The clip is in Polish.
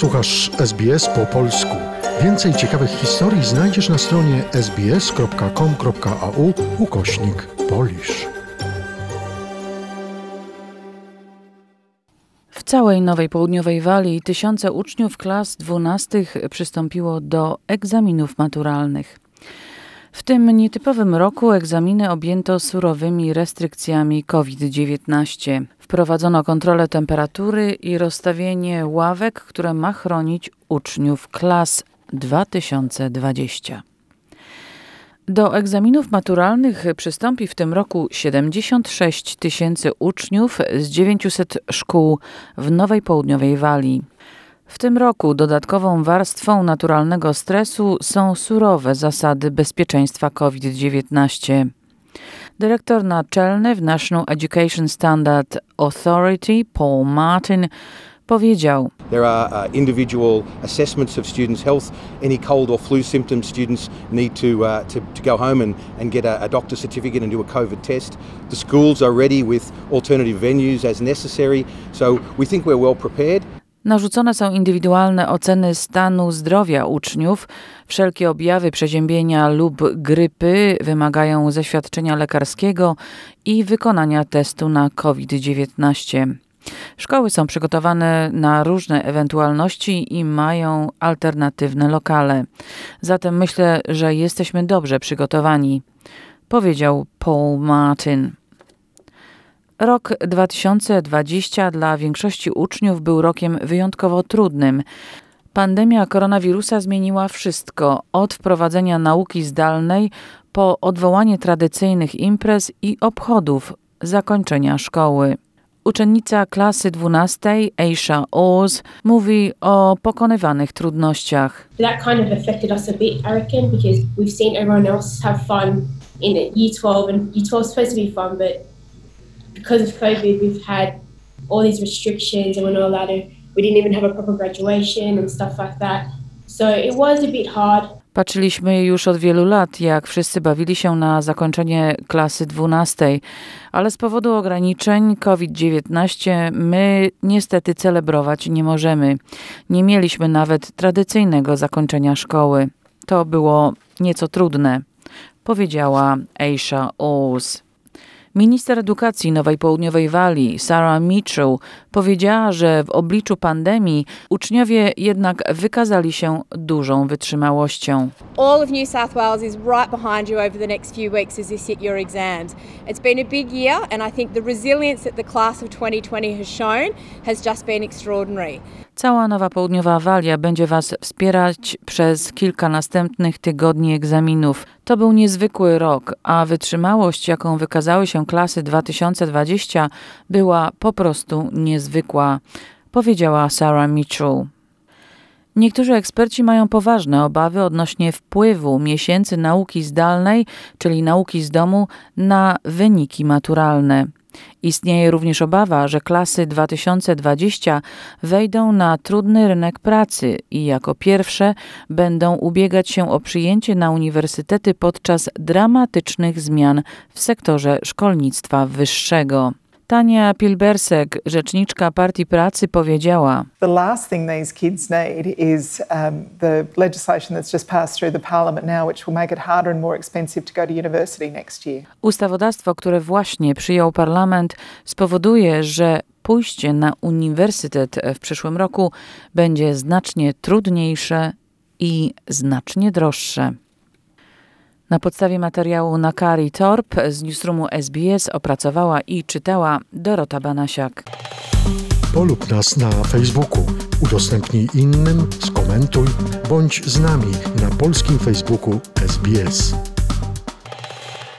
Słuchasz SBS po polsku. Więcej ciekawych historii znajdziesz na stronie sbs.com.au ukośnik polisz. W całej Nowej Południowej Walii tysiące uczniów klas dwunastych przystąpiło do egzaminów maturalnych. W tym nietypowym roku egzaminy objęto surowymi restrykcjami COVID-19. Wprowadzono kontrolę temperatury i rozstawienie ławek, które ma chronić uczniów klas 2020. Do egzaminów maturalnych przystąpi w tym roku 76 tysięcy uczniów z 900 szkół w Nowej Południowej Walii. W tym roku dodatkową warstwą naturalnego stresu są surowe zasady bezpieczeństwa COVID-19. Dyrektor naczelny w National Education Standard Authority Paul Martin powiedział: There are uh, individual assessments of students' health. Any cold or flu symptoms, students need to, uh, to, to go home and, and get a, a doctor's certificate and do a COVID test. The schools are ready with alternative venues as necessary. So we think we're well prepared. Narzucone są indywidualne oceny stanu zdrowia uczniów. Wszelkie objawy przeziębienia lub grypy wymagają zaświadczenia lekarskiego i wykonania testu na COVID-19. Szkoły są przygotowane na różne ewentualności i mają alternatywne lokale. Zatem myślę, że jesteśmy dobrze przygotowani, powiedział Paul Martin. Rok 2020 dla większości uczniów był rokiem wyjątkowo trudnym. Pandemia koronawirusa zmieniła wszystko od wprowadzenia nauki zdalnej po odwołanie tradycyjnych imprez i obchodów zakończenia szkoły. Uczennica klasy 12, Aisha Oz, mówi o pokonywanych trudnościach. That kind of affected us a bit, I reckon, because we've seen everyone else have fun in year 12, and year 12 is supposed to be fun, but because of COVID, we've had all these restrictions, and we're not allowed to. We didn't even have a proper graduation and stuff like that. So it was a bit hard. Patrzyliśmy już od wielu lat, jak wszyscy bawili się na zakończenie klasy 12, ale z powodu ograniczeń COVID-19 my niestety celebrować nie możemy. Nie mieliśmy nawet tradycyjnego zakończenia szkoły. To było nieco trudne, powiedziała Aisha Oz. Minister edukacji Nowej Południowej Walii, Sarah Mitchell, powiedziała, że w obliczu pandemii uczniowie jednak wykazali się dużą wytrzymałością. All of New South Wales is right behind you over the next few weeks as you sit your exams. It's been a big year, and I think the resilience that the class of 2020 has shown has just been extraordinary. Cała Nowa Południowa Walia będzie Was wspierać przez kilka następnych tygodni egzaminów. To był niezwykły rok, a wytrzymałość, jaką wykazały się klasy 2020, była po prostu niezwykła, powiedziała Sarah Mitchell. Niektórzy eksperci mają poważne obawy odnośnie wpływu miesięcy nauki zdalnej, czyli nauki z domu, na wyniki maturalne. Istnieje również obawa, że klasy 2020 wejdą na trudny rynek pracy i jako pierwsze będą ubiegać się o przyjęcie na uniwersytety podczas dramatycznych zmian w sektorze szkolnictwa wyższego. Tania Pilbersek, rzeczniczka Partii Pracy, powiedziała: The last thing these kids need is um, the legislation that's just passed through the parliament now, which will make it harder and more expensive to go to university next year. Ustawodawstwo, które właśnie przyjął parlament, spowoduje, że pójście na uniwersytet w przyszłym roku będzie znacznie trudniejsze i znacznie droższe. Na podstawie materiału Nakari Torp z newsroomu SBS opracowała i czytała Dorota Banasiak. Polub nas na Facebooku, udostępnij innym, skomentuj, bądź z nami na polskim Facebooku SBS.